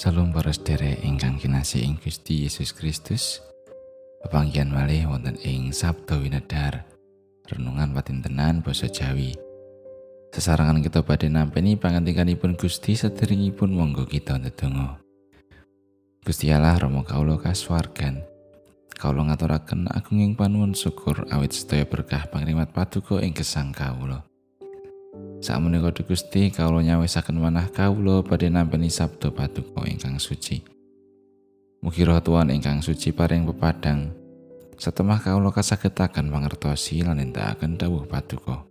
Salam para sedherek ingkang kinasih ing Gusti Yesus Kristus. Pepanggihan malih wonten ing Sabda Winedhar. Renungan patintenan basa Jawi. Sesarangan kita badhe nampi pangantikanipun Gusti sederengipun monggo kita ndedonga. Gusti Allah Rama kawula kasuwargan. Kawula ngaturaken agunging panuwun syukur awit sedaya berkah pangrimat paduka ing gesang kawula. Sakmenika Gusti kawula nyawisaken manah kawula badhe nampi sabda paduka ingkang suci. Mugi roh Tuhan ingkang suci paring pepadang setemah kawula kasagetaken mangertosi lan nindakaken dawuh paduka.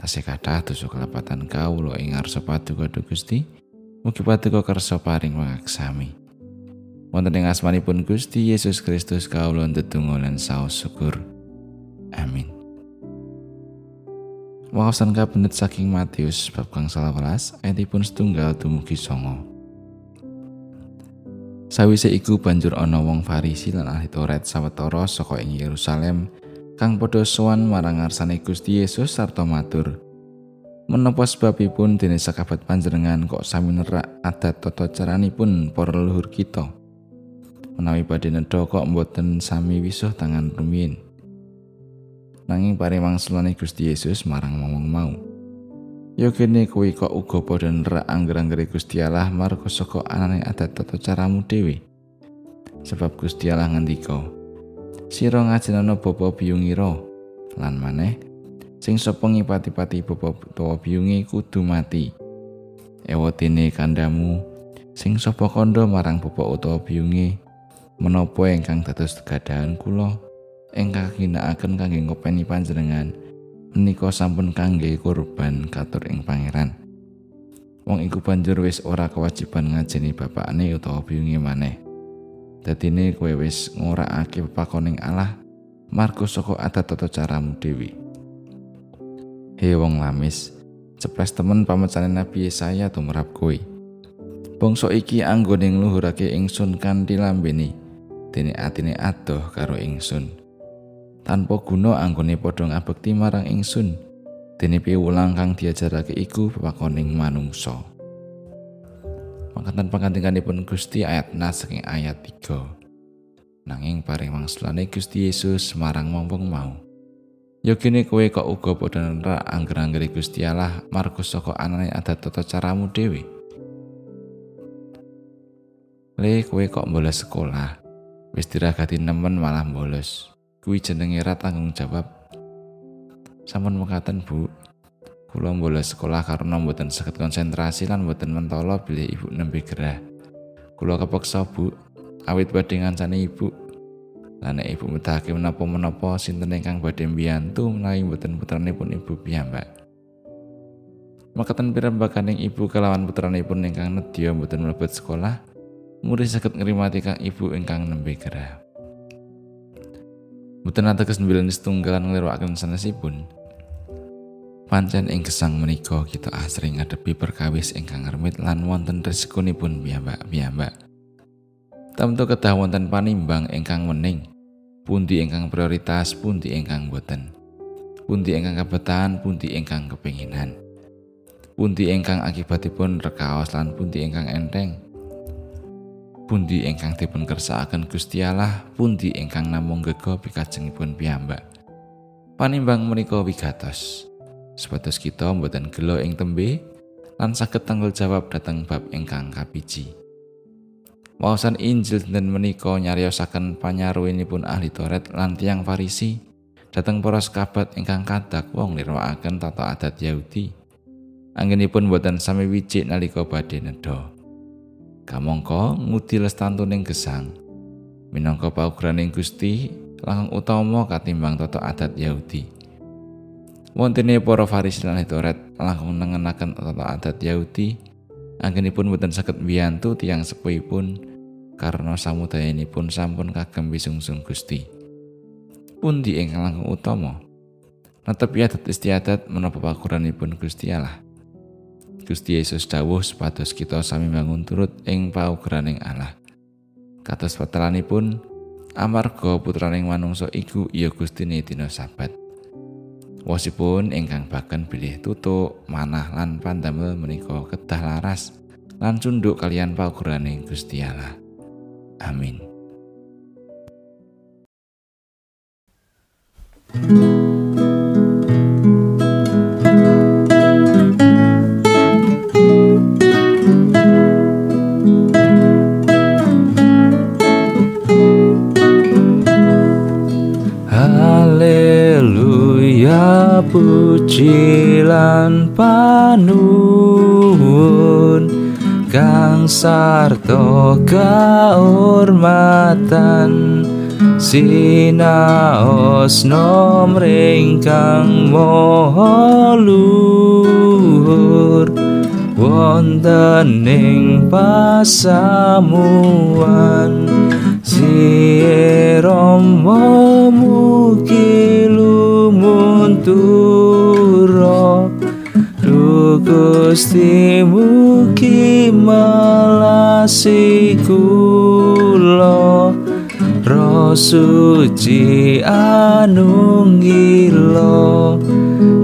Tasih kathah dosa kelepatan kawula ing ngarsa paduka Gusti. Mugi paduka kersa paring mangaksami. Wonten ing asmanipun Gusti Yesus Kristus kawula ndedonga lan saos syukur. Amin. Wawasan kabinet saking Matius bab kang salawelas ayatipun setunggal dumugi songo. Sawise iku banjur ana wong Farisi lan ahli Taurat sawetara saka ing Yerusalem kang padha sowan marang ngarsane Gusti Yesus sarta matur. Menapa sebabipun dene sakabat panjenengan kok sami nerak adat tata caranipun para leluhur kita? Menawi badhe nedha kok mboten sami wisuh tangan rumiyin. Nanging parimangsulane Gusti Yesus marang ngomong mau. Yo kene kuwi kok uga padha nerak angger-anggere Gusti Allah marga saka anane adat tata caramu dhewe. Sebab Gusti Allah ngendika, "Sira ngajenana bapa biyungira lan maneh sing sapa ngipati-pati bapa utawa biyunge kudu mati." Ewotene kandamu sing sapa kandha marang bapa utawa biyunge menapa ingkang dados gadahan kula ingkang ginakaken kangge ngopeni panjenengan menika sampun kangge kurban katur ing pangeran. Wong iku banjur wis ora kewajiban ngajeni bapakne utawa biyunge maneh. Dadine kowe wis ngorakake pepakoning Allah marga saka adat tata caramu dewi. He wong lamis ceples temen pamecane Nabi Yesaya tumrap kowe. Bangsa iki anggone ngluhurake ingsun kanthi lambene dene atine adoh karo ingsun tanpa guna anggone padha ngabekti marang ingsun. Dene piwulang kang diajarake iku pepakoning manungsa. Makaten pangandikanipun Gusti ayat nas saking ayat 3 nanging paring mangsulane Gusti Yesus marang mompong mau. Yo kene kowe kok uga padha nerak angger-anggere Gusti Allah marga saka anane adat tata caramu dhewe? Le kowe kok bolos sekolah? Wis diragati nemen malah bolos kuwi jenenge ra tanggung jawab. Sampun mekaten Bu. Kula bolos sekolah karena mboten saged konsentrasi lan mboten mentolo bilih ibu nembe gerah. Kula kepeksa Bu. Awit badhe ngancani ibu. Lan ibu medhake menapa-menapa sinten ingkang badhe mbiyantu menawi mboten putranipun ibu piyambak? Makaten pirembakaning ibu kelawan putranipun ingkang nedya mboten mlebet sekolah murid saged ngrimati kang ibu ingkang nembe gerah Mboten ateges mbilen setunggalan ngliwakaken sanesipun. Pancen ing gesang menika kita asring ngadepi perkawis ingkang remit lan wonten resikonipun piyambak-piyambak. Tamtu kedah wonten panimbang ingkang wening. Pundi ingkang prioritas, pundi ingkang boten. Pundi ingkang kebetan, pundi ingkang kepinginan. Pundi ingkang akibatipun rekaos lan pundi ingkang enteng. Pundi ingkang dipun kersakaken Gusti Allah pundi ingkang namung gega pikajengipun piyambak. Panimbang menika wigatos. Sepatus kita mboten gelo ing tembe lan saged tanggal jawab dateng bab ingkang kapiji. Wawasan Injil dan menika nyariosaken panyaruinipun ahli Taurat lan tiang Farisi dateng para sekabat ingkang kadak wong nirwakaken tata adat Yahudi. Anggenipun boten sami wijik nalika badhe nedha kamangka ngudi lestantuning gesang. Minangka paugraning Gusti langkung utama katimbang tata adat Yahudi. Wontene para Farisi lan Taurat langkung nengenaken tata adat Yahudi. Anggenipun boten saged mbiyantu tiyang sepuhipun karena samudayanipun sampun kagem bisungsung Gusti. Pundi ingkang langkung utama? Netepi adat istiadat menapa pakuranipun Gusti Allah Gusti Yesus dawuh supados kita sami bangun turut ing paugraning Allah. Kados pun amarga putraning manungsa iku iya Gustine dina sabat. Wasipun ingkang baken bilih tutuk, manah lan pandamel menika kedah laras lan cunduk kalian paukurane Gusti Allah. Amin. Haleluya puji lan panuwun kang sarta kaurmatan sinaos nomring kang maha luhur wonten ing pasamuan. Mugi lumuntura Du Gusti mugi melasi kula. Roh suci anunggila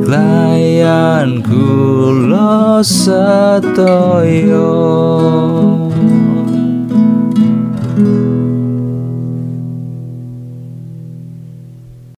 Klayan kula sedaya